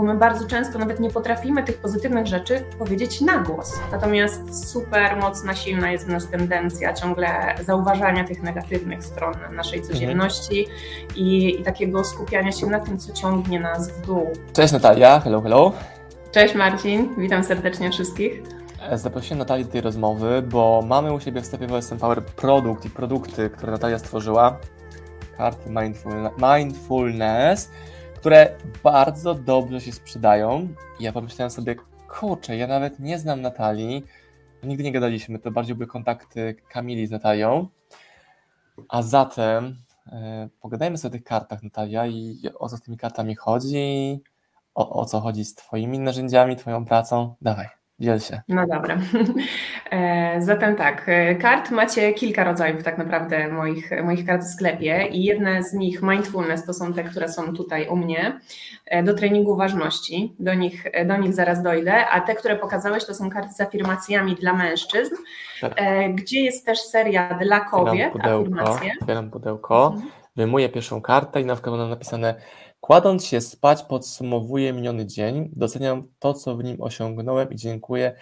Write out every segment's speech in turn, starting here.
bo my bardzo często nawet nie potrafimy tych pozytywnych rzeczy powiedzieć na głos. Natomiast super mocna, silna jest w nas tendencja ciągle zauważania tych negatywnych stron naszej mhm. codzienności mhm. i, i takiego skupiania się na tym, co ciągnie nas w dół. Cześć Natalia, hello, hello. Cześć Marcin, witam serdecznie wszystkich. E, zaprosiłem Natalię do tej rozmowy, bo mamy u siebie w sklepie OSM Power produkt i produkty, które Natalia stworzyła, karty mindfulness, które bardzo dobrze się sprzedają. Ja pomyślałem sobie, kurczę, ja nawet nie znam Natalii, nigdy nie gadaliśmy, to bardziej były kontakty Kamili z Natalią. A zatem e, pogadajmy sobie o tych kartach, Natalia, i o co z tymi kartami chodzi, o, o co chodzi z Twoimi narzędziami, Twoją pracą. Dawaj. Dziel się. No dobra. E, zatem tak, e, kart macie kilka rodzajów tak naprawdę moich, moich kart w sklepie i jedne z nich, mindfulness, to są te, które są tutaj u mnie, e, do treningu ważności, do nich, do nich zaraz dojdę, a te, które pokazałeś, to są karty z afirmacjami dla mężczyzn, tak. gdzie jest też seria dla kobiet, otwieram pudełko, afirmacje. Otwieram pudełko, mhm. wyjmuję pierwszą kartę i na przykład mam napisane Kładąc się spać, podsumowuję miniony dzień, doceniam to, co w nim osiągnąłem i dziękuję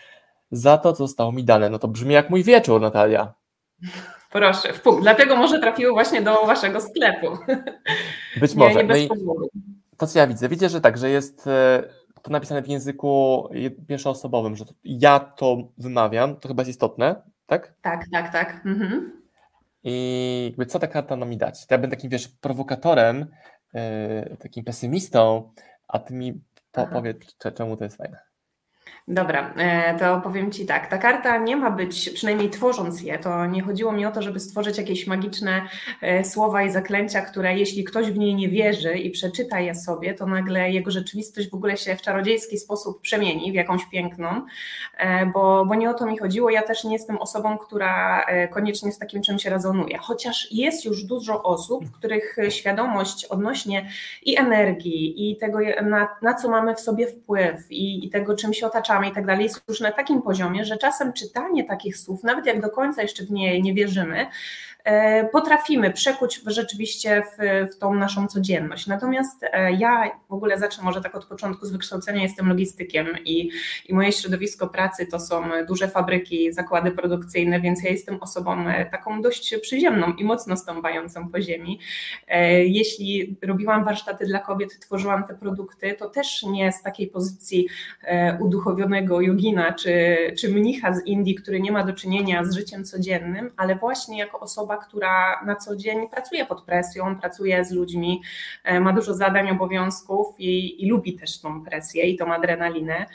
za to, co zostało mi dane. No to brzmi jak mój wieczór, Natalia. Proszę, w punkt. Dlatego może trafiło właśnie do waszego sklepu. Być może. Nie, nie no to, co ja widzę, widzę, że tak, że jest e, to napisane w języku pierwszoosobowym, że to ja to wymawiam, to chyba jest istotne, tak? Tak, tak, tak. Mhm. I jakby co ta karta ma mi dać? To ja będę takim, wiesz, prowokatorem, takim pesymistą, a ty mi powiedz, czemu to jest fajne. Dobra, e, to powiem Ci tak. Ta karta nie ma być, przynajmniej tworząc je, to nie chodziło mi o to, żeby stworzyć jakieś magiczne e, słowa i zaklęcia, które jeśli ktoś w niej nie wierzy i przeczyta je sobie, to nagle jego rzeczywistość w ogóle się w czarodziejski sposób przemieni w jakąś piękną, e, bo, bo nie o to mi chodziło. Ja też nie jestem osobą, która koniecznie z takim czymś rezonuje. Chociaż jest już dużo osób, których świadomość odnośnie i energii, i tego, na, na co mamy w sobie wpływ, i, i tego, czym się otaczamy, i tak dalej, jest już na takim poziomie, że czasem czytanie takich słów, nawet jak do końca jeszcze w nie nie wierzymy, potrafimy przekuć rzeczywiście w, w tą naszą codzienność. Natomiast e, ja w ogóle zacznę może tak od początku z wykształcenia, jestem logistykiem i, i moje środowisko pracy to są duże fabryki, zakłady produkcyjne, więc ja jestem osobą e, taką dość przyziemną i mocno stąpającą po ziemi. Jeśli robiłam warsztaty dla kobiet, tworzyłam te produkty, to też nie z takiej pozycji uduchowionego jogina czy, czy mnicha z Indii, który nie ma do czynienia z życiem codziennym, ale właśnie jako osoba, która na co dzień pracuje pod presją, pracuje z ludźmi, e, ma dużo zadań, obowiązków i, i lubi też tą presję i tą adrenalinę.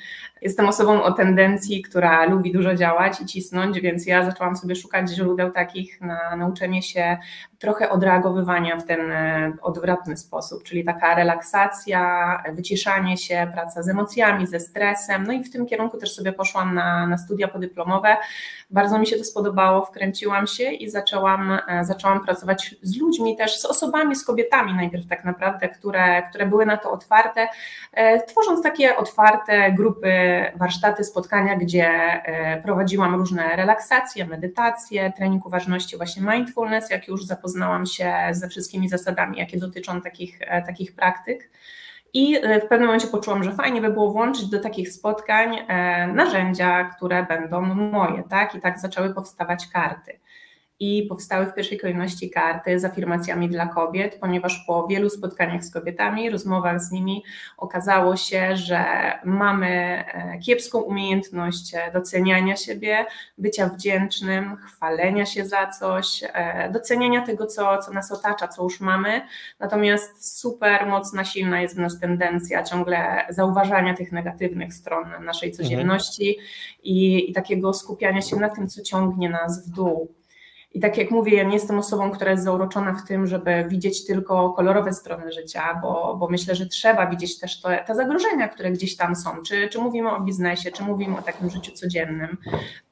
Jestem osobą o tendencji, która lubi dużo działać i cisnąć, więc ja zaczęłam sobie szukać źródeł takich na nauczenie się trochę odreagowywania w ten e, odwrotny sposób, czyli taka relaksacja, wyciszanie się, praca z emocjami, ze stresem. No i w tym kierunku też sobie poszłam na, na studia podyplomowe. Bardzo mi się to spodobało, wkręciłam się i zaczęłam, e, zaczęłam pracować z ludźmi, też z osobami, z kobietami najpierw tak naprawdę, które, które były na to otwarte, e, tworząc takie otwarte grupy, warsztaty, spotkania, gdzie prowadziłam różne relaksacje, medytacje, trening uważności, właśnie mindfulness, jak już zapoznałam się ze wszystkimi zasadami, jakie dotyczą takich, e, takich praktyk. I e, w pewnym momencie poczułam, że fajnie by było włączyć do takich spotkań e, narzędzia, które będą moje, tak? I tak zaczęły powstawać karty i powstały w pierwszej kolejności karty z afirmacjami dla kobiet, ponieważ po wielu spotkaniach z kobietami, rozmowach z nimi okazało się, że mamy e, kiepską umiejętność e, doceniania siebie, bycia wdzięcznym, chwalenia się za coś, e, doceniania tego, co, co nas otacza, co już mamy. Natomiast super mocna, silna jest w nas tendencja ciągle zauważania tych negatywnych stron naszej mhm. codzienności mhm. i, i takiego skupiania się na tym, co ciągnie nas w dół. I tak jak mówię, ja nie jestem osobą, która jest zauroczona w tym, żeby widzieć tylko kolorowe strony życia, bo, bo myślę, że trzeba widzieć też to, te zagrożenia, które gdzieś tam są. Czy, czy mówimy o biznesie, czy mówimy o takim życiu codziennym,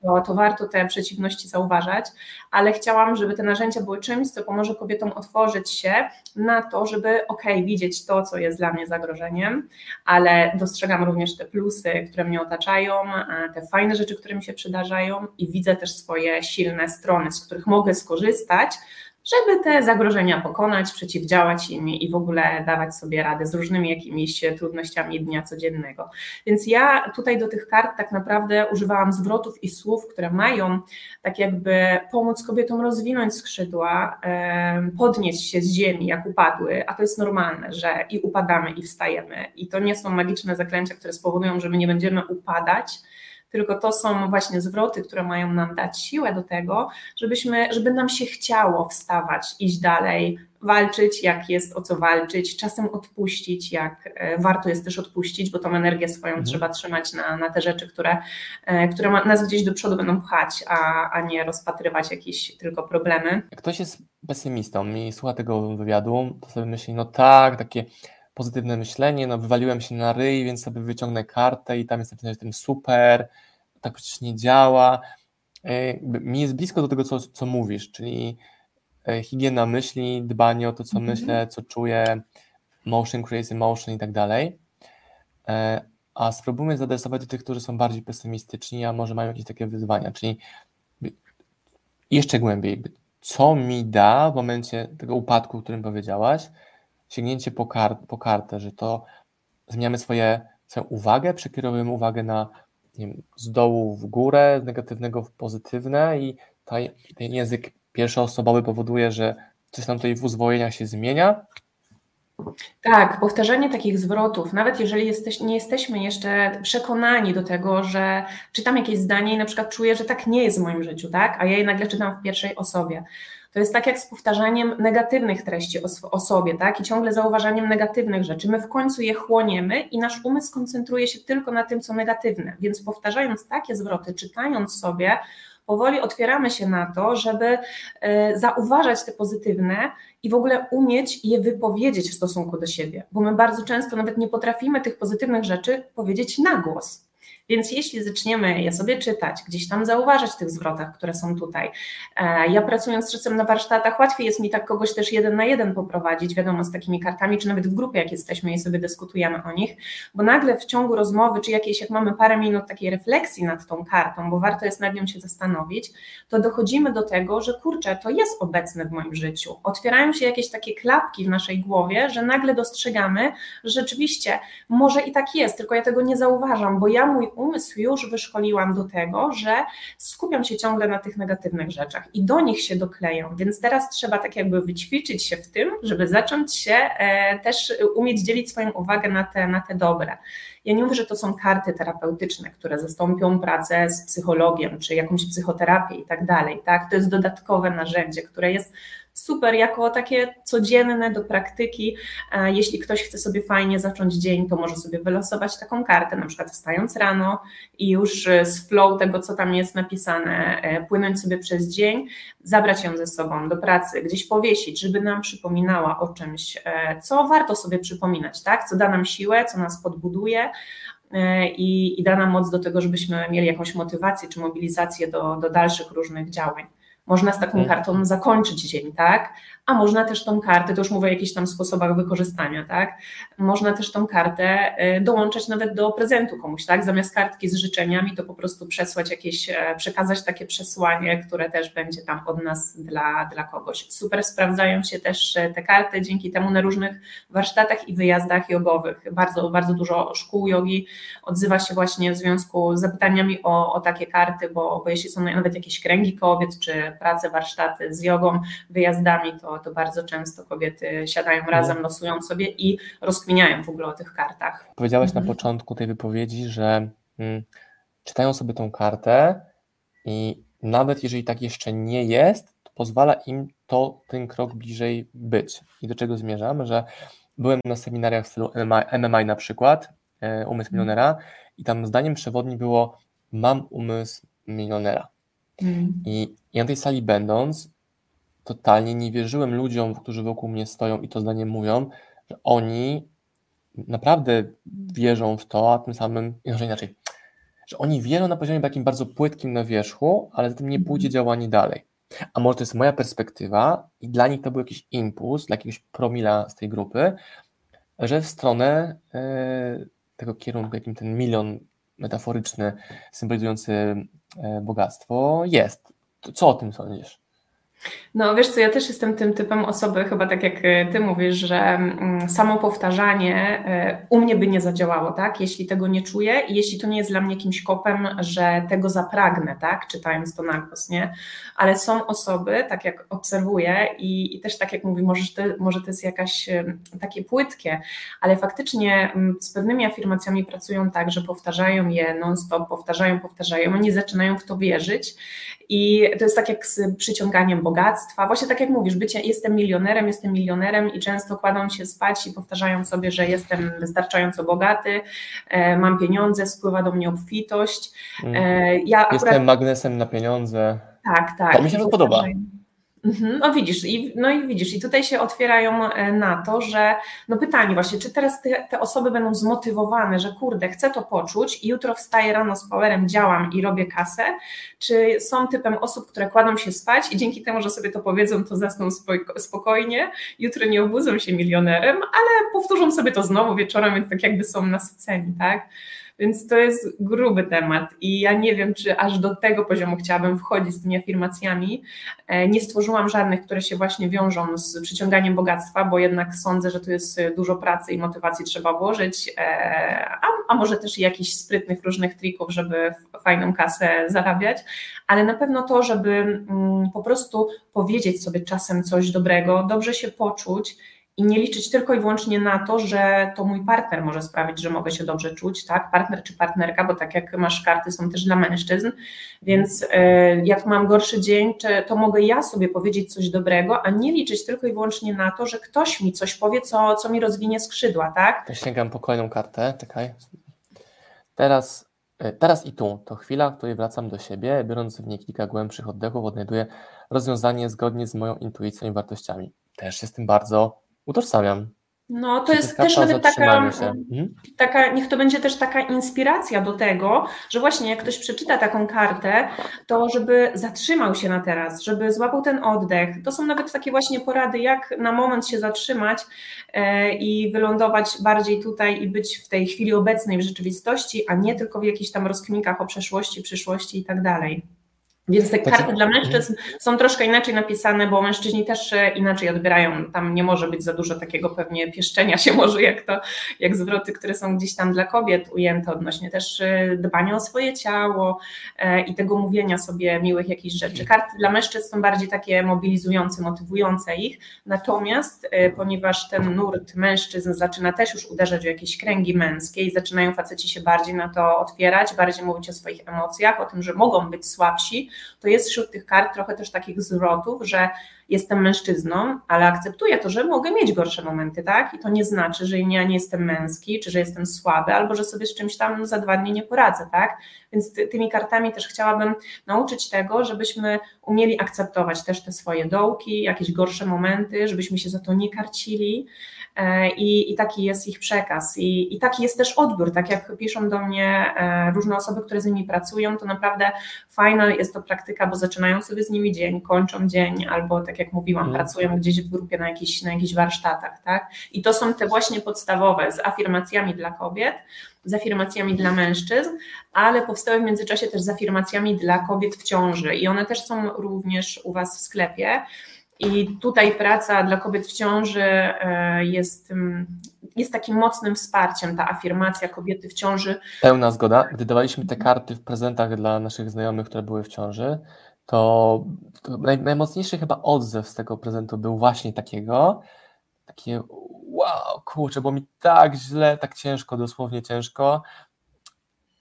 to, to warto te przeciwności zauważać, ale chciałam, żeby te narzędzia były czymś, co pomoże kobietom otworzyć się na to, żeby ok, widzieć to, co jest dla mnie zagrożeniem, ale dostrzegam również te plusy, które mnie otaczają, te fajne rzeczy, które mi się przydarzają i widzę też swoje silne strony, z których mogę skorzystać żeby te zagrożenia pokonać, przeciwdziałać im i w ogóle dawać sobie radę z różnymi jakimiś trudnościami dnia codziennego. Więc ja tutaj do tych kart tak naprawdę używałam zwrotów i słów, które mają tak jakby pomóc kobietom rozwinąć skrzydła, podnieść się z ziemi, jak upadły, a to jest normalne, że i upadamy, i wstajemy. I to nie są magiczne zaklęcia, które spowodują, że my nie będziemy upadać, tylko to są właśnie zwroty, które mają nam dać siłę do tego, żebyśmy, żeby nam się chciało wstawać, iść dalej, walczyć, jak jest o co walczyć, czasem odpuścić, jak e, warto jest też odpuścić, bo tą energię swoją mhm. trzeba trzymać na, na te rzeczy, które, e, które nas gdzieś do przodu będą pchać, a, a nie rozpatrywać jakieś tylko problemy. Jak ktoś jest pesymistą i słucha tego wywiadu, to sobie myśli, no tak, takie pozytywne myślenie, no wywaliłem się na ryj, więc sobie wyciągnę kartę i tam jest napisane, że jestem super, tak przecież nie działa. E, mi jest blisko do tego, co, co mówisz, czyli e, higiena myśli, dbanie o to, co mm -hmm. myślę, co czuję, motion creates emotion i tak dalej. E, a spróbujmy zaadresować do tych, którzy są bardziej pesymistyczni, a może mają jakieś takie wyzwania, czyli jeszcze głębiej, co mi da w momencie tego upadku, o którym powiedziałaś, sięgnięcie po, kar po kartę, że to zmieniamy swoje, swoją uwagę, przekierowujemy uwagę na wiem, z dołu w górę, z negatywnego w pozytywne i ta, ten język pierwszoosobowy powoduje, że coś tam tutaj w uzwojeniach się zmienia. Tak, powtarzanie takich zwrotów, nawet jeżeli jesteś, nie jesteśmy jeszcze przekonani do tego, że czytam jakieś zdanie i na przykład czuję, że tak nie jest w moim życiu, tak? A ja je nagle czytam w pierwszej osobie to jest tak jak z powtarzaniem negatywnych treści o, o sobie, tak? I ciągle zauważaniem negatywnych rzeczy. My w końcu je chłoniemy i nasz umysł koncentruje się tylko na tym, co negatywne. Więc powtarzając takie zwroty, czytając sobie, powoli otwieramy się na to, żeby e, zauważać te pozytywne i w ogóle umieć je wypowiedzieć w stosunku do siebie, bo my bardzo często nawet nie potrafimy tych pozytywnych rzeczy powiedzieć na głos. Więc jeśli zaczniemy je sobie czytać, gdzieś tam zauważać w tych zwrotach, które są tutaj, e, ja pracując czasem na warsztatach, łatwiej jest mi tak kogoś też jeden na jeden poprowadzić, wiadomo, z takimi kartami, czy nawet w grupie, jak jesteśmy i sobie dyskutujemy o nich, bo nagle w ciągu rozmowy, czy jakiejś, jak mamy parę minut takiej refleksji nad tą kartą, bo warto jest nad nią się zastanowić, to dochodzimy do tego, że kurczę, to jest obecne w moim życiu. Otwierają się jakieś takie klapki w naszej głowie, że nagle dostrzegamy, że rzeczywiście może i tak jest, tylko ja tego nie zauważam, bo ja mój umysł już wyszkoliłam do tego, że skupiam się ciągle na tych negatywnych rzeczach i do nich się dokleją, więc teraz trzeba tak jakby wyćwiczyć się w tym, żeby zacząć się e, też umieć dzielić swoją uwagę na te, na te dobre. Ja nie mówię, że to są karty terapeutyczne, które zastąpią pracę z psychologiem czy jakąś psychoterapię i tak dalej. Tak? To jest dodatkowe narzędzie, które jest super jako takie codzienne do praktyki. Jeśli ktoś chce sobie fajnie zacząć dzień, to może sobie wylosować taką kartę, na przykład wstając rano i już z flow tego, co tam jest napisane, e, płynąć sobie przez dzień, zabrać ją ze sobą do pracy, gdzieś powiesić, żeby nam przypominała o czymś, e, co warto sobie przypominać, tak? co da nam siłę, co nas podbuduje, e, i, i da nam moc do tego, żebyśmy mieli jakąś motywację czy mobilizację do, do dalszych różnych działań. Można z taką mhm. kartą zakończyć dzień, tak? A można też tą kartę, to już mówię o jakichś tam sposobach wykorzystania, tak? Można też tą kartę y, dołączać nawet do prezentu komuś, tak? Zamiast kartki z życzeniami, to po prostu przesłać jakieś, e, przekazać takie przesłanie, które też będzie tam od nas dla, dla kogoś. Super sprawdzają się też e, te karty dzięki temu na różnych warsztatach i wyjazdach jogowych. Bardzo, bardzo dużo szkół jogi odzywa się właśnie w związku z zapytaniami o, o takie karty, bo, bo jeśli są nawet jakieś kręgi kobiet, czy prace, warsztaty z jogą, wyjazdami, to, to bardzo często kobiety siadają mhm. razem, losują sobie i rozkminiają w ogóle o tych kartach. Powiedziałaś mhm. na początku tej wypowiedzi, że hmm, czytają sobie tą kartę i nawet jeżeli tak jeszcze nie jest, to pozwala im to ten krok bliżej być. I do czego zmierzam? Że byłem na seminariach w stylu MMI na przykład, e, umysł mhm. milionera i tam zdaniem przewodni było mam umysł milionera. Mm. I ja na tej sali będąc, totalnie nie wierzyłem ludziom, którzy wokół mnie stoją i to zdanie mówią, że oni naprawdę wierzą w to, a tym samym, może inaczej, że oni wierzą na poziomie takim bardzo płytkim na wierzchu, ale za tym nie pójdzie mhm. działanie dalej. A może to jest moja perspektywa i dla nich to był jakiś impuls, dla jakiegoś promila z tej grupy, że w stronę e, tego kierunku, jakim ten milion metaforyczny, symbolizujący e, bogactwo jest. Co o tym sądzisz? No wiesz co, ja też jestem tym typem osoby, chyba tak jak e, ty mówisz, że mm, samo powtarzanie e, u mnie by nie zadziałało, tak? Jeśli tego nie czuję i jeśli to nie jest dla mnie jakimś kopem, że tego zapragnę, tak? Czytając to na głos, nie? Ale są osoby, tak jak obserwuję i, i też tak jak mówi, może może to jest jakaś takie płytkie, ale faktycznie mm, z pewnymi afirmacjami pracują tak, że powtarzają je non-stop, powtarzają, powtarzają, oni zaczynają w to wierzyć i to jest tak jak z przyciąganiem bogactwa. Właśnie tak jak mówisz, bycie, jestem milionerem, jestem milionerem i często kładą się spać i powtarzają sobie, że jestem wystarczająco bogaty, e, mam pieniądze, spływa do mnie obfitość. E, ja jestem akurat... magnesem na pieniądze. Tak, tak. To mi się to podoba. Mhm. No widzisz, i, no i widzisz, i tutaj się otwierają e, na to, że no pytanie właśnie, czy teraz te, te, osoby będą zmotywowane, że kurde, chcę to poczuć i jutro wstaję rano z powerem, działam i robię kasę, czy są typem osób, które kładą się spać i dzięki temu, że sobie to powiedzą, to zasną spokojnie, jutro nie obudzą się milionerem, ale powtórzą sobie to znowu wieczorem, więc tak jakby są nasyceni, tak? Więc to jest gruby temat i ja nie wiem, czy aż do tego poziomu chciałabym wchodzić z tymi afirmacjami. E, nie stworzyłam żadnych, które się właśnie wiążą z przyciąganiem bogactwa, bo jednak sądzę, że tu jest dużo pracy i motywacji trzeba włożyć, e, a, a może też jakichś sprytnych różnych trików, żeby fajną kasę zarabiać, ale na pewno to, żeby mm, po prostu powiedzieć sobie czasem coś dobrego, dobrze się poczuć i nie liczyć tylko i wyłącznie na to, że to mój partner może sprawić, że mogę się dobrze czuć, tak? Partner czy partnerka, bo tak jak masz karty, są też dla mężczyzn, więc e, jak mam gorszy dzień, to mogę ja sobie powiedzieć coś dobrego, a nie liczyć tylko i wyłącznie na to, że ktoś mi coś powie, co, co mi rozwinie skrzydła, tak? To sięgam po kolejną kartę, czekaj. Teraz, e, teraz i tu to chwila, w której wracam do siebie, biorąc w niej kilka głębszych oddechów, odnajduję rozwiązanie zgodnie z moją intuicją i wartościami. Też tym bardzo utożsamiam. No, to jest też nawet taka, mhm. taka, niech to będzie też taka inspiracja do tego, że właśnie jak ktoś przeczyta taką kartę, to żeby zatrzymał się na teraz, żeby złapał ten oddech. To są nawet takie właśnie porady, jak na moment się zatrzymać e, i wylądować bardziej tutaj i być w tej chwili obecnej w rzeczywistości, a nie tylko w jakichś tam rozkminkach o przeszłości, przyszłości i tak dalej. Więc te karty znaczy, dla mężczyzn są troszkę inaczej napisane, bo mężczyźni też inaczej odbierają. Tam nie może być za dużo takiego pewnie pieszczenia się może, jak to, jak zwroty, które są gdzieś tam dla kobiet ujęte odnośnie też e, dbania o swoje ciało e, i tego mówienia sobie miłych jakichś rzeczy. Karty dla mężczyzn są bardziej takie mobilizujące, motywujące ich. Natomiast e, ponieważ ten nurt mężczyzn zaczyna też już uderzać w jakieś kręgi męskie i zaczynają faceci się bardziej na to otwierać, bardziej mówić o swoich emocjach, o tym, że mogą być słabsi, to jest wśród tych kart trochę też takich zwrotów, że jestem mężczyzną, ale akceptuję to, że mogę mieć gorsze momenty, tak? I to nie znaczy, że ja nie jestem męski, czy że jestem słaby, albo że sobie z czymś tam za dwa dni nie poradzę, tak? Więc ty, tymi kartami też chciałabym nauczyć tego, żebyśmy umieli akceptować też te swoje dołki, jakieś gorsze momenty, żebyśmy się za to nie karcili, I, I, taki jest ich przekaz. I, I, taki jest też odbiór. Tak jak piszą do mnie e, różne osoby, które z nimi pracują, to naprawdę fajna jest to praktyka, bo zaczynają sobie z nimi dzień, kończą dzień, albo tak jak mówiłam, mm. pracują gdzieś w grupie na jakichś, na jakichś warsztatach. Tak? I to są te właśnie podstawowe z afirmacjami dla kobiet, z afirmacjami dla mężczyzn, ale powstały w międzyczasie też z afirmacjami dla kobiet w ciąży i one też są również u Was w sklepie. I tutaj praca dla kobiet w ciąży e, jest, mm, jest takim mocnym wsparciem, ta afirmacja kobiety w ciąży. Pełna zgoda. Gdy dawaliśmy te karty w prezentach dla naszych znajomych, które były w ciąży, to, to naj, najmocniejszy chyba odzew z tego prezentu był właśnie takiego, takie wow, kurczę, bo mi tak źle, tak ciężko, dosłownie ciężko,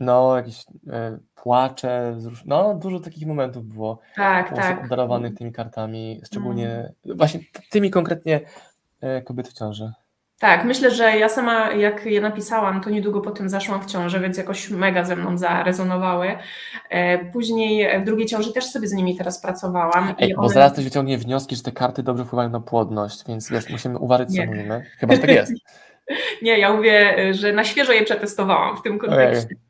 no, jakieś e, płacze, no dużo takich momentów było tak, tak. obdarowanych tymi kartami, szczególnie mm. właśnie tymi konkretnie e, kobiet w ciąży. Tak, myślę, że ja sama jak je napisałam, to niedługo po tym zaszłam w ciążę, więc jakoś mega ze mną zarezonowały. E, później w drugiej ciąży też sobie z nimi teraz pracowałam. Ej, bo one... zaraz też wyciągnie wnioski, że te karty dobrze wpływają na płodność, więc wiesz, musimy uważać, co mówimy. Chyba, że tak jest. Nie, ja mówię, że na świeżo je przetestowałam w tym kontekście. Ojej.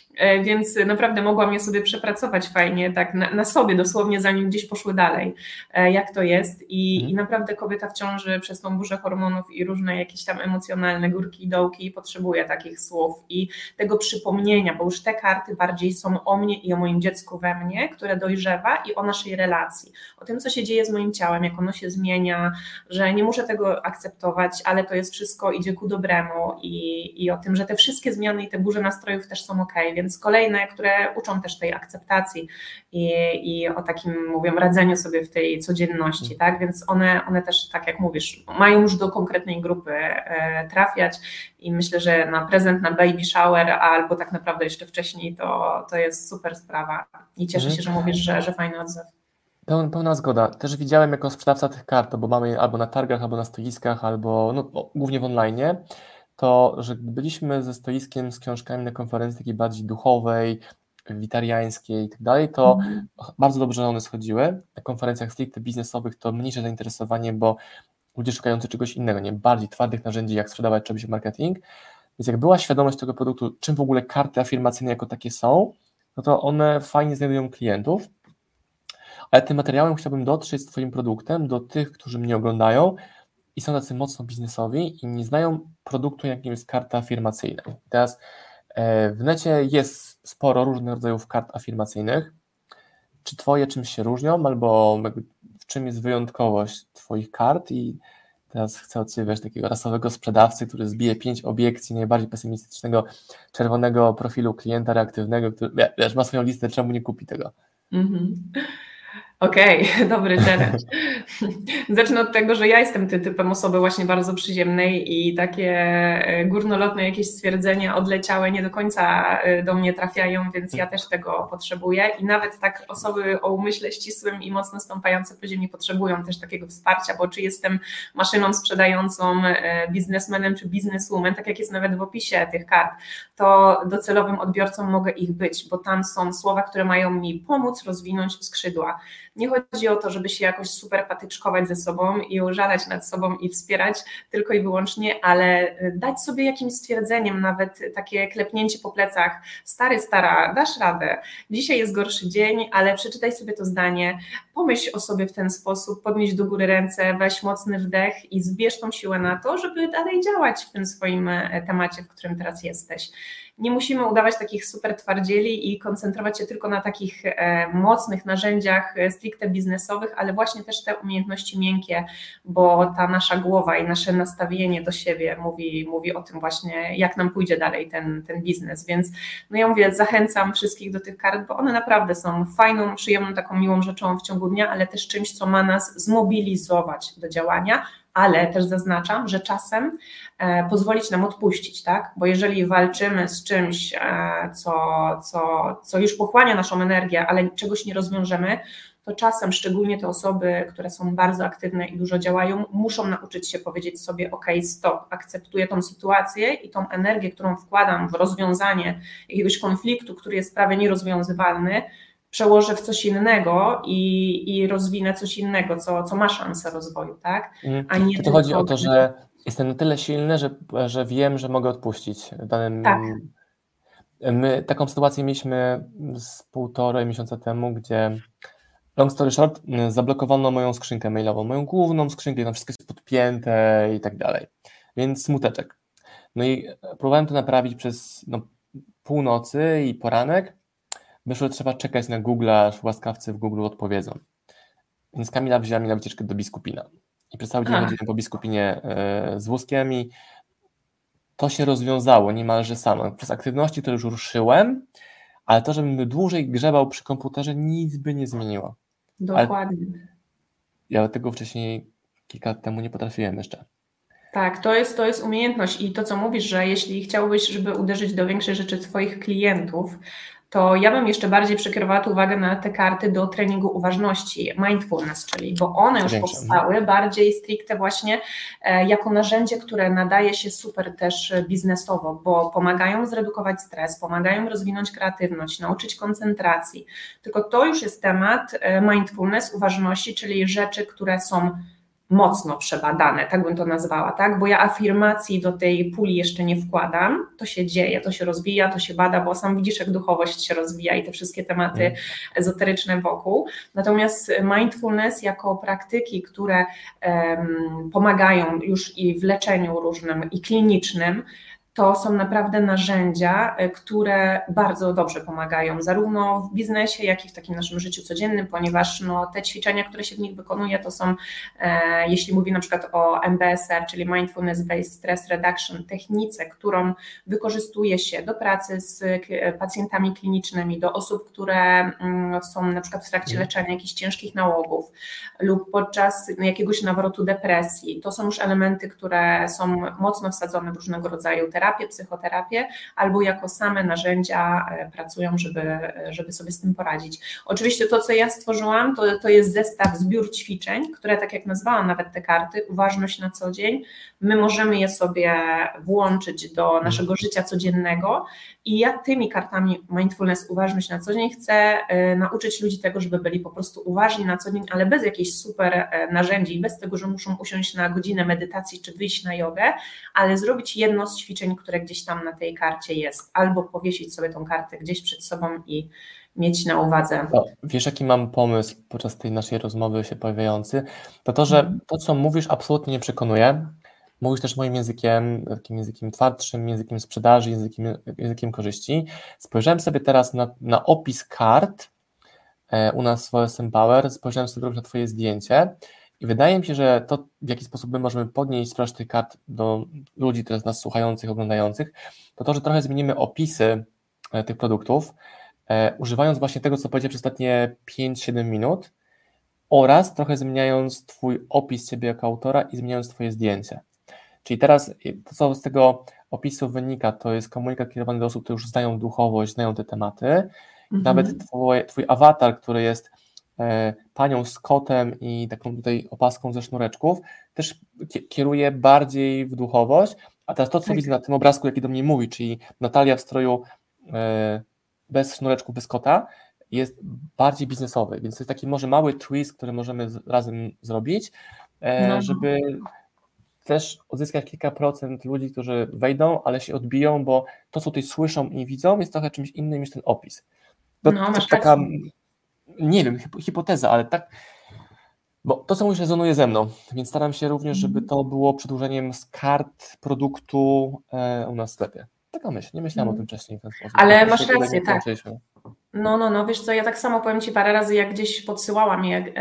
e, więc naprawdę mogłam je sobie przepracować fajnie, tak na, na sobie dosłownie, zanim gdzieś poszły dalej, e, jak to jest I, mhm. i naprawdę kobieta w ciąży przez tą burzę hormonów i różne jakieś tam emocjonalne górki i dołki potrzebuje takich słów i tego przypomnienia, bo już te karty bardziej są o mnie i o moim dziecku we mnie, które dojrzewa i o naszej relacji, o tym, co się dzieje z moim ciałem, jak ono się zmienia, że nie muszę tego akceptować, ale to jest wszystko, idzie ku dobremu i, i o tym, że te wszystkie zmiany i te burze nastrojów też są ok, więc kolejne, które uczą też tej akceptacji i, i o takim, mówię, radzeniu sobie w tej codzienności, tak, więc one, one też, tak jak mówisz, mają już do konkretnej grupy e, trafiać i myślę, że na prezent, na baby shower albo tak naprawdę jeszcze wcześniej to, to jest super sprawa i cieszę mhm. się, że mówisz, że, że fajny odzew. Pełna zgoda. Też widziałem jako sprzedawca tych kart, bo mamy albo na targach, albo na stoiskach, albo no, głównie w online, to, że byliśmy ze stoiskiem z książkami na konferencji takiej bardziej duchowej, witariańskiej i tak dalej, to mhm. bardzo dobrze one schodziły. Na konferencjach stricte biznesowych to mniejsze zainteresowanie, bo ludzie szukający czegoś innego, nie bardziej twardych narzędzi, jak sprzedawać czy robić marketing. Więc jak była świadomość tego produktu, czym w ogóle karty afirmacyjne jako takie są, no to one fajnie znajdują klientów, ale tym materiałem chciałbym dotrzeć z Twoim produktem do tych, którzy mnie oglądają i są tacy mocno biznesowi i nie znają produktu, jakim jest karta afirmacyjna. Teraz e, w necie jest sporo różnych rodzajów kart afirmacyjnych. Czy Twoje czymś się różnią, albo w czym jest wyjątkowość Twoich kart i Teraz chcę od Ciebie wiesz, takiego rasowego sprzedawcy, który zbije pięć obiekcji najbardziej pesymistycznego czerwonego profilu klienta reaktywnego, który wiesz, ma swoją listę, czemu nie kupi tego. -hmm. Okej, okay, dobry challenge. Zacznę od tego, że ja jestem tym typem osoby właśnie bardzo przyziemnej i takie e, górnolotne jakieś stwierdzenia odleciałe nie do końca e, do mnie trafiają, więc ja też tego potrzebuję i nawet tak osoby o umyśle ścisłym i mocno stąpające po ziemi potrzebują też takiego wsparcia, bo czy jestem maszyną sprzedającą, e, biznesmenem czy bizneswoman, tak jak jest nawet w opisie tych kart, to docelowym odbiorcą mogę ich być, bo tam są słowa, które mają mi pomóc rozwinąć skrzydła. Nie chodzi o to, żeby się jakoś super patyczkować ze sobą i użalać nad sobą i wspierać tylko i wyłącznie, ale y, dać sobie jakimś stwierdzeniem, nawet takie klepnięcie po plecach, stary, stara, dasz radę, dzisiaj jest gorszy dzień, ale przeczytaj sobie to zdanie, pomyśl o sobie w ten sposób, podnieś do góry ręce, weź mocny wdech i zbierz tą siłę na to, żeby dalej działać w tym swoim e, temacie, w którym teraz jesteś. Nie musimy udawać takich super twardzieli i koncentrować się tylko na takich e, mocnych narzędziach e, stricte biznesowych, ale właśnie też te umiejętności miękkie, bo ta nasza głowa i nasze nastawienie do siebie mówi, mówi o tym właśnie, jak nam pójdzie dalej ten, ten biznes. Więc no ja mówię, zachęcam wszystkich do tych kart, bo one naprawdę są fajną, przyjemną, taką miłą rzeczą w ciągu dnia, ale też czymś, co ma nas zmobilizować do działania, ale też zaznaczam, że czasem e, pozwolić nam odpuścić, tak? Bo jeżeli walczymy z czymś, e, co, co, co już pochłania naszą energię, ale czegoś nie rozwiążemy, to czasem, szczególnie te osoby, które są bardzo aktywne i dużo działają, muszą nauczyć się powiedzieć sobie: OK, stop, akceptuję tą sytuację i tą energię, którą wkładam w rozwiązanie jakiegoś konfliktu, który jest prawie nierozwiązywalny, przełożę w coś innego i, i rozwinę coś innego, co, co ma szansę rozwoju, tak? Mm. A nie to chodzi o to, że jestem na tyle silny, że, że wiem, że mogę odpuścić danym. Tak. My taką sytuację mieliśmy z półtorej miesiąca temu, gdzie long story short, zablokowano moją skrzynkę mailową, moją główną skrzynkę, tam wszystko jest podpięte i tak dalej. Więc smuteczek. No i próbowałem to naprawić przez no, północy i poranek wyszło, trzeba czekać na Google, aż łaskawcy w Google odpowiedzą. Więc Kamila wzięła mnie na wycieczkę do biskupina. I przez cały dzień chodziłem po biskupinie e, z wózkiem i to się rozwiązało niemalże samo. Przez aktywności, które już ruszyłem, ale to, żebym dłużej grzebał przy komputerze, nic by nie zmieniło. Dokładnie. Ale ja tego wcześniej kilka lat temu nie potrafiłem jeszcze. Tak, to jest, to jest umiejętność i to, co mówisz, że jeśli chciałbyś, żeby uderzyć do większej rzeczy swoich klientów, to ja bym jeszcze bardziej przekierowała uwagę na te karty do treningu uważności, mindfulness, czyli bo one już powstały bardziej stricte właśnie e, jako narzędzie, które nadaje się super też biznesowo, bo pomagają zredukować stres, pomagają rozwinąć kreatywność, nauczyć koncentracji. Tylko to już jest temat e, mindfulness, uważności, czyli rzeczy, które są mocno przebadane, tak bym to nazwała, tak? Bo ja afirmacji do tej puli jeszcze nie wkładam, to się dzieje, to się rozwija, to się bada, bo sam widzisz, jak duchowość się rozwija i te wszystkie tematy mm. ezoteryczne wokół. Natomiast mindfulness jako praktyki, które um, pomagają już i w leczeniu różnym i klinicznym, to są naprawdę narzędzia, e, które bardzo dobrze pomagają, zarówno w biznesie, jak i w takim naszym życiu codziennym, ponieważ no, te ćwiczenia, które się w nich wykonuje, to są, e, jeśli mówię na przykład o MBSR, czyli Mindfulness Based Stress Reduction, technice, którą wykorzystuje się do pracy z pacjentami klinicznymi, do osób, które mm, są na przykład w trakcie mhm. leczenia jakichś ciężkich nałogów lub podczas jakiegoś nawrotu depresji. To są już elementy, które są mocno wsadzone w różnego rodzaju terapie, terapię, psychoterapię, albo jako same narzędzia e, pracują, żeby, żeby sobie z tym poradzić. Oczywiście to, co ja stworzyłam, to, to jest zestaw, zbiór ćwiczeń, które, tak jak nazwałam nawet te karty, uważność na co dzień, my możemy je sobie włączyć do naszego życia codziennego i ja tymi kartami mindfulness, uważność na co dzień chcę e, nauczyć ludzi tego, żeby byli po prostu uważni na co dzień, ale bez jakichś super e, narzędzi, bez tego, że muszą usiąść na godzinę medytacji czy wyjść na jogę, ale zrobić jedno z ćwiczeń, które gdzieś tam na tej karcie jest, albo powiesić sobie tą kartę gdzieś przed sobą i mieć na uwadze. No, wiesz, jaki mam pomysł podczas tej naszej rozmowy się pojawiający? To to, że mhm. to, co mówisz, absolutnie nie przekonuje, mówisz też moim językiem, takim językiem twardszym, językiem sprzedaży, językiem, językiem korzyści. Spojrzałem sobie teraz na, na opis kart e, u nas w OSM Power, spojrzałem sobie na Twoje zdjęcie i wydaje mi się, że to, w jaki sposób my możemy podnieść sprzedaż tych kart do ludzi teraz nas słuchających, oglądających, to to, że trochę zmienimy opisy e, tych produktów, e, używając właśnie tego, co powiedziałem przez ostatnie 5-7 minut oraz trochę zmieniając Twój opis Ciebie jako autora i zmieniając Twoje zdjęcie. Czyli teraz to, co z tego opisu wynika, to jest komunikat kierowany do osób, które już znają duchowość, znają te tematy. Mhm. Nawet twój, twój awatar, który jest e, panią z kotem i taką tutaj opaską ze sznureczków, też kieruje bardziej w duchowość. A teraz to, co tak. widzę na tym obrazku, jaki do mnie mówi, czyli Natalia w stroju e, bez sznureczku, bez kota, jest bardziej biznesowy, więc to jest taki może mały twist, który możemy razem zrobić, e, no. żeby też odzyskać kilka procent ludzi, którzy wejdą, ale się odbiją, bo to, co tutaj słyszą i widzą, jest trochę czymś innym niż ten opis. To, no, to taka, nie wiem, hipoteza, ale tak, bo to, co mówisz, rezonuje ze mną, więc staram się również, żeby mhm. to było przedłużeniem z kart produktu e, u nas w sklepie. Taka myśl, nie myślałam mm. o tym wcześniej w ten sposób. Ale masz rację, tak. No, no, no, wiesz co, ja tak samo powiem Ci parę razy, jak gdzieś podsyłałam je,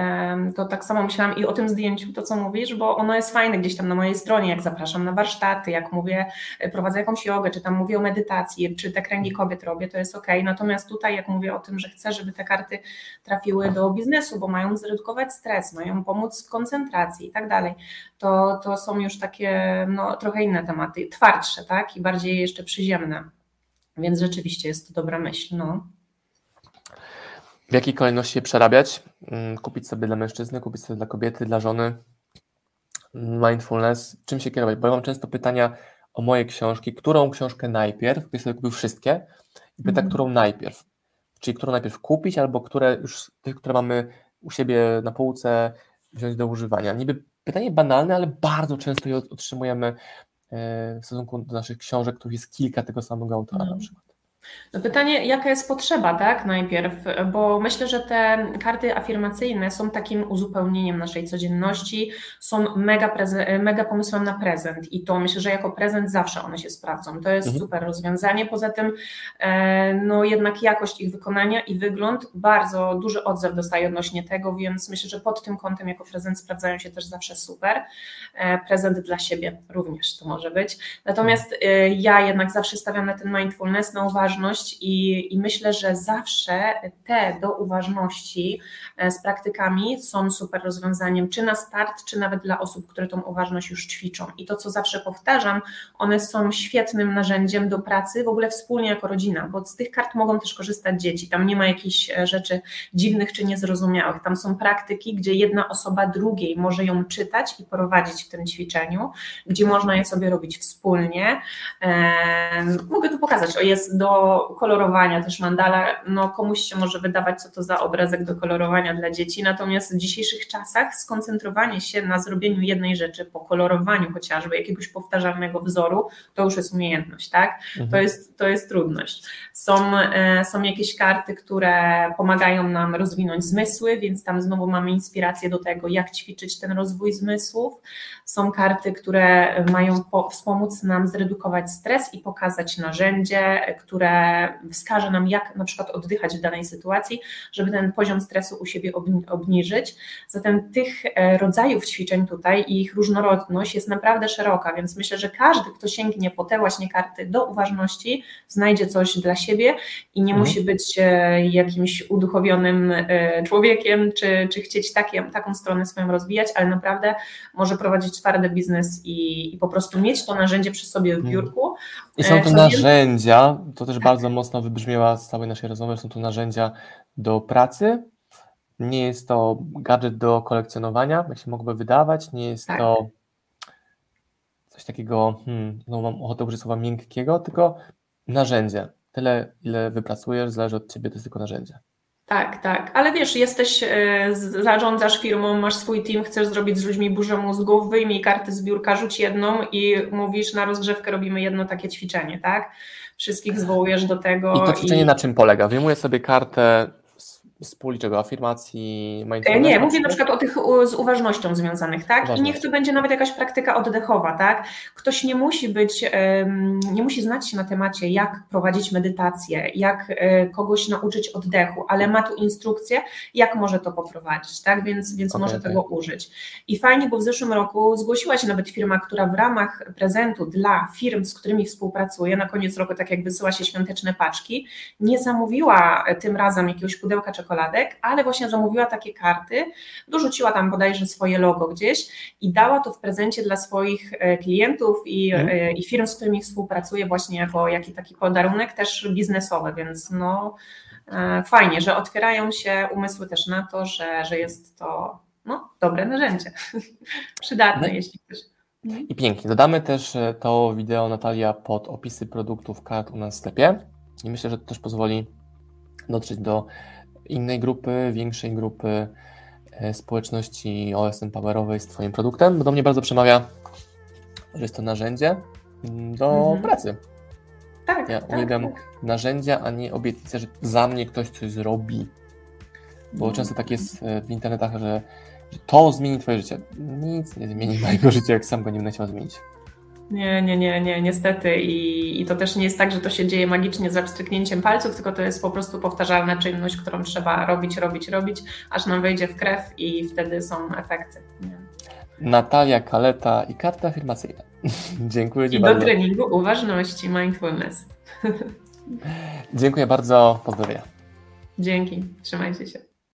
to tak samo myślałam i o tym zdjęciu, to co mówisz, bo ono jest fajne gdzieś tam na mojej stronie, jak zapraszam na warsztaty, jak mówię, e, prowadzę jakąś jogę, czy tam mówię o medytacji, czy te kręgi kobiet robię, to jest ok. Natomiast tutaj, jak mówię o tym, że chcę, żeby te karty trafiły do biznesu, bo mają zredukować stres, mają pomóc w koncentracji i tak dalej, to, to są już takie, no, trochę inne tematy, twardsze, tak, i bardziej jeszcze przyziemne. Więc rzeczywiście jest to dobra myśl, no. W jakiej kolejności je przerabiać? Mm, kupić sobie dla mężczyzny, kupić sobie dla kobiety, dla żony. Mindfulness. Czym się kierować? Bo ja mam często pytania o moje książki. Którą książkę najpierw? Ktoś sobie kupił wszystkie i pyta, mm. którą najpierw. Czyli którą najpierw kupić, albo które już tych, które mamy u siebie na półce, wziąć do używania. Niby pytanie banalne, ale bardzo często je otrzymujemy e, w stosunku do naszych książek, których jest kilka tego samego autora mm. na przykład. No pytanie, jaka jest potrzeba, tak, najpierw, bo myślę, że te karty afirmacyjne są takim uzupełnieniem naszej codzienności, są mega, mega pomysłem na prezent i to myślę, że jako prezent zawsze one się sprawdzą. To jest mhm. super rozwiązanie. Poza tym, e, no jednak jakość ich wykonania i wygląd bardzo duży odzew dostaje odnośnie tego, więc myślę, że pod tym kątem jako prezent sprawdzają się też zawsze super. E, prezent dla siebie również to może być. Natomiast e, ja jednak zawsze stawiam na ten mindfulness, na uważność, uważność i, i myślę, że zawsze te do uważności e, z praktykami są super rozwiązaniem, czy na start, czy nawet dla osób, które tą uważność już ćwiczą. I to, co zawsze powtarzam, one są świetnym narzędziem do pracy w ogóle wspólnie jako rodzina, bo z tych kart mogą też korzystać dzieci. Tam nie ma jakichś e, rzeczy dziwnych czy niezrozumiałych. Tam są praktyki, gdzie jedna osoba drugiej może ją czytać i prowadzić w tym ćwiczeniu, gdzie można je sobie robić wspólnie. Eee, mogę tu pokazać, o jest do do kolorowania też mandala, no komuś się może wydawać, co to za obrazek do kolorowania dla dzieci, natomiast w dzisiejszych czasach skoncentrowanie się na zrobieniu jednej rzeczy, po kolorowaniu chociażby jakiegoś powtarzalnego wzoru, to już jest umiejętność, tak? Mhm. To, jest, to jest trudność. Są, e, są jakieś karty, które pomagają nam rozwinąć zmysły, więc tam znowu mamy inspirację do tego, jak ćwiczyć ten rozwój zmysłów. Są karty, które mają wspomóc nam zredukować stres i pokazać narzędzie, które wskaże nam, jak na przykład oddychać w danej sytuacji, żeby ten poziom stresu u siebie obniżyć. Zatem tych e, rodzajów ćwiczeń tutaj i ich różnorodność jest naprawdę szeroka, więc myślę, że każdy, kto sięgnie po te właśnie karty do uważności, znajdzie coś dla siebie i nie mhm. musi być e, jakimś uduchowionym e, człowiekiem, czy, czy chcieć takie, taką stronę swoją rozwijać, ale naprawdę może prowadzić twardy biznes i, i po prostu mieć to narzędzie przy sobie w mhm. biurku. I są to narzędzia, to też bardzo mocno wybrzmiała z całej naszej rozmowy, są to narzędzia do pracy, nie jest to gadżet do kolekcjonowania, jak się mogłoby wydawać, nie jest tak. to coś takiego, hmm, no mam ochotę użyć słowa miękkiego, tylko narzędzie. Tyle, ile wypracujesz, zależy od ciebie, to jest tylko narzędzie. Tak, tak, ale wiesz, jesteś, e, zarządzasz firmą, masz swój team, chcesz zrobić z ludźmi burzę mózgów, wyjmij karty z biurka, rzuć jedną i mówisz na rozgrzewkę robimy jedno takie ćwiczenie, tak? Wszystkich zwołujesz do tego. I to ćwiczenie i... na czym polega? Wyjmuję sobie kartę z puli czego? Afirmacji mindfulness? Nie, mówię na przykład o tych z uważnością związanych, tak? Uważność. I niech to będzie nawet jakaś praktyka oddechowa, tak? Ktoś nie musi być, nie musi znać się na temacie, jak prowadzić medytację, jak e, kogoś nauczyć oddechu, ale ma tu instrukcję, jak może to poprowadzić, tak? Więc, więc okay, może okay. tego użyć. I fajnie, bo w zeszłym roku zgłosiła się nawet firma, która w ramach prezentu dla firm, z którymi współpracuje, na koniec roku, tak jak wysyła się świąteczne paczki, nie zamówiła tym razem jakiegoś pudełka czekolady, czekoladek, ale właśnie zamówiła takie karty, dorzuciła tam bodajże swoje logo gdzieś i dała to w prezencie dla swoich e, klientów i, mm. i firm, z którymi współpracuje właśnie jako jaki taki podarunek też biznesowy, więc no e, fajnie, że otwierają się umysły też na to, że, że jest to no, dobre narzędzie, przydatne no. jeśli ktoś... I pięknie. Dodamy też to wideo Natalia pod opisy produktów kart u nas w sklepie i myślę, że to też pozwoli dotrzeć do innej grupy, większej grupy e, społeczności OSM Powerowej z Twoim produktem, bo do mnie bardzo przemawia, że jest to narzędzie mm, do mhm. pracy. Tak, ja tak, uwielbiam tak. narzędzia, a nie obietnice, że za mnie ktoś coś zrobi. Bo mhm. często tak jest e, w internetach, że, że to zmieni Twoje życie. Nic nie zmieni mojego życia, jak sam go nie będę chciał zmienić. Nie, nie, nie, nie, niestety. I, I to też nie jest tak, że to się dzieje magicznie za pstryknięciem palców, tylko to jest po prostu powtarzalna czynność, którą trzeba robić, robić, robić, aż nam wejdzie w krew i wtedy są efekty. Nie? Natalia Kaleta i karta afirmacyjna. Dziękuję Ci I bardzo. do treningu uważności, mindfulness. Dziękuję bardzo, pozdrowienia. Dzięki, trzymajcie się.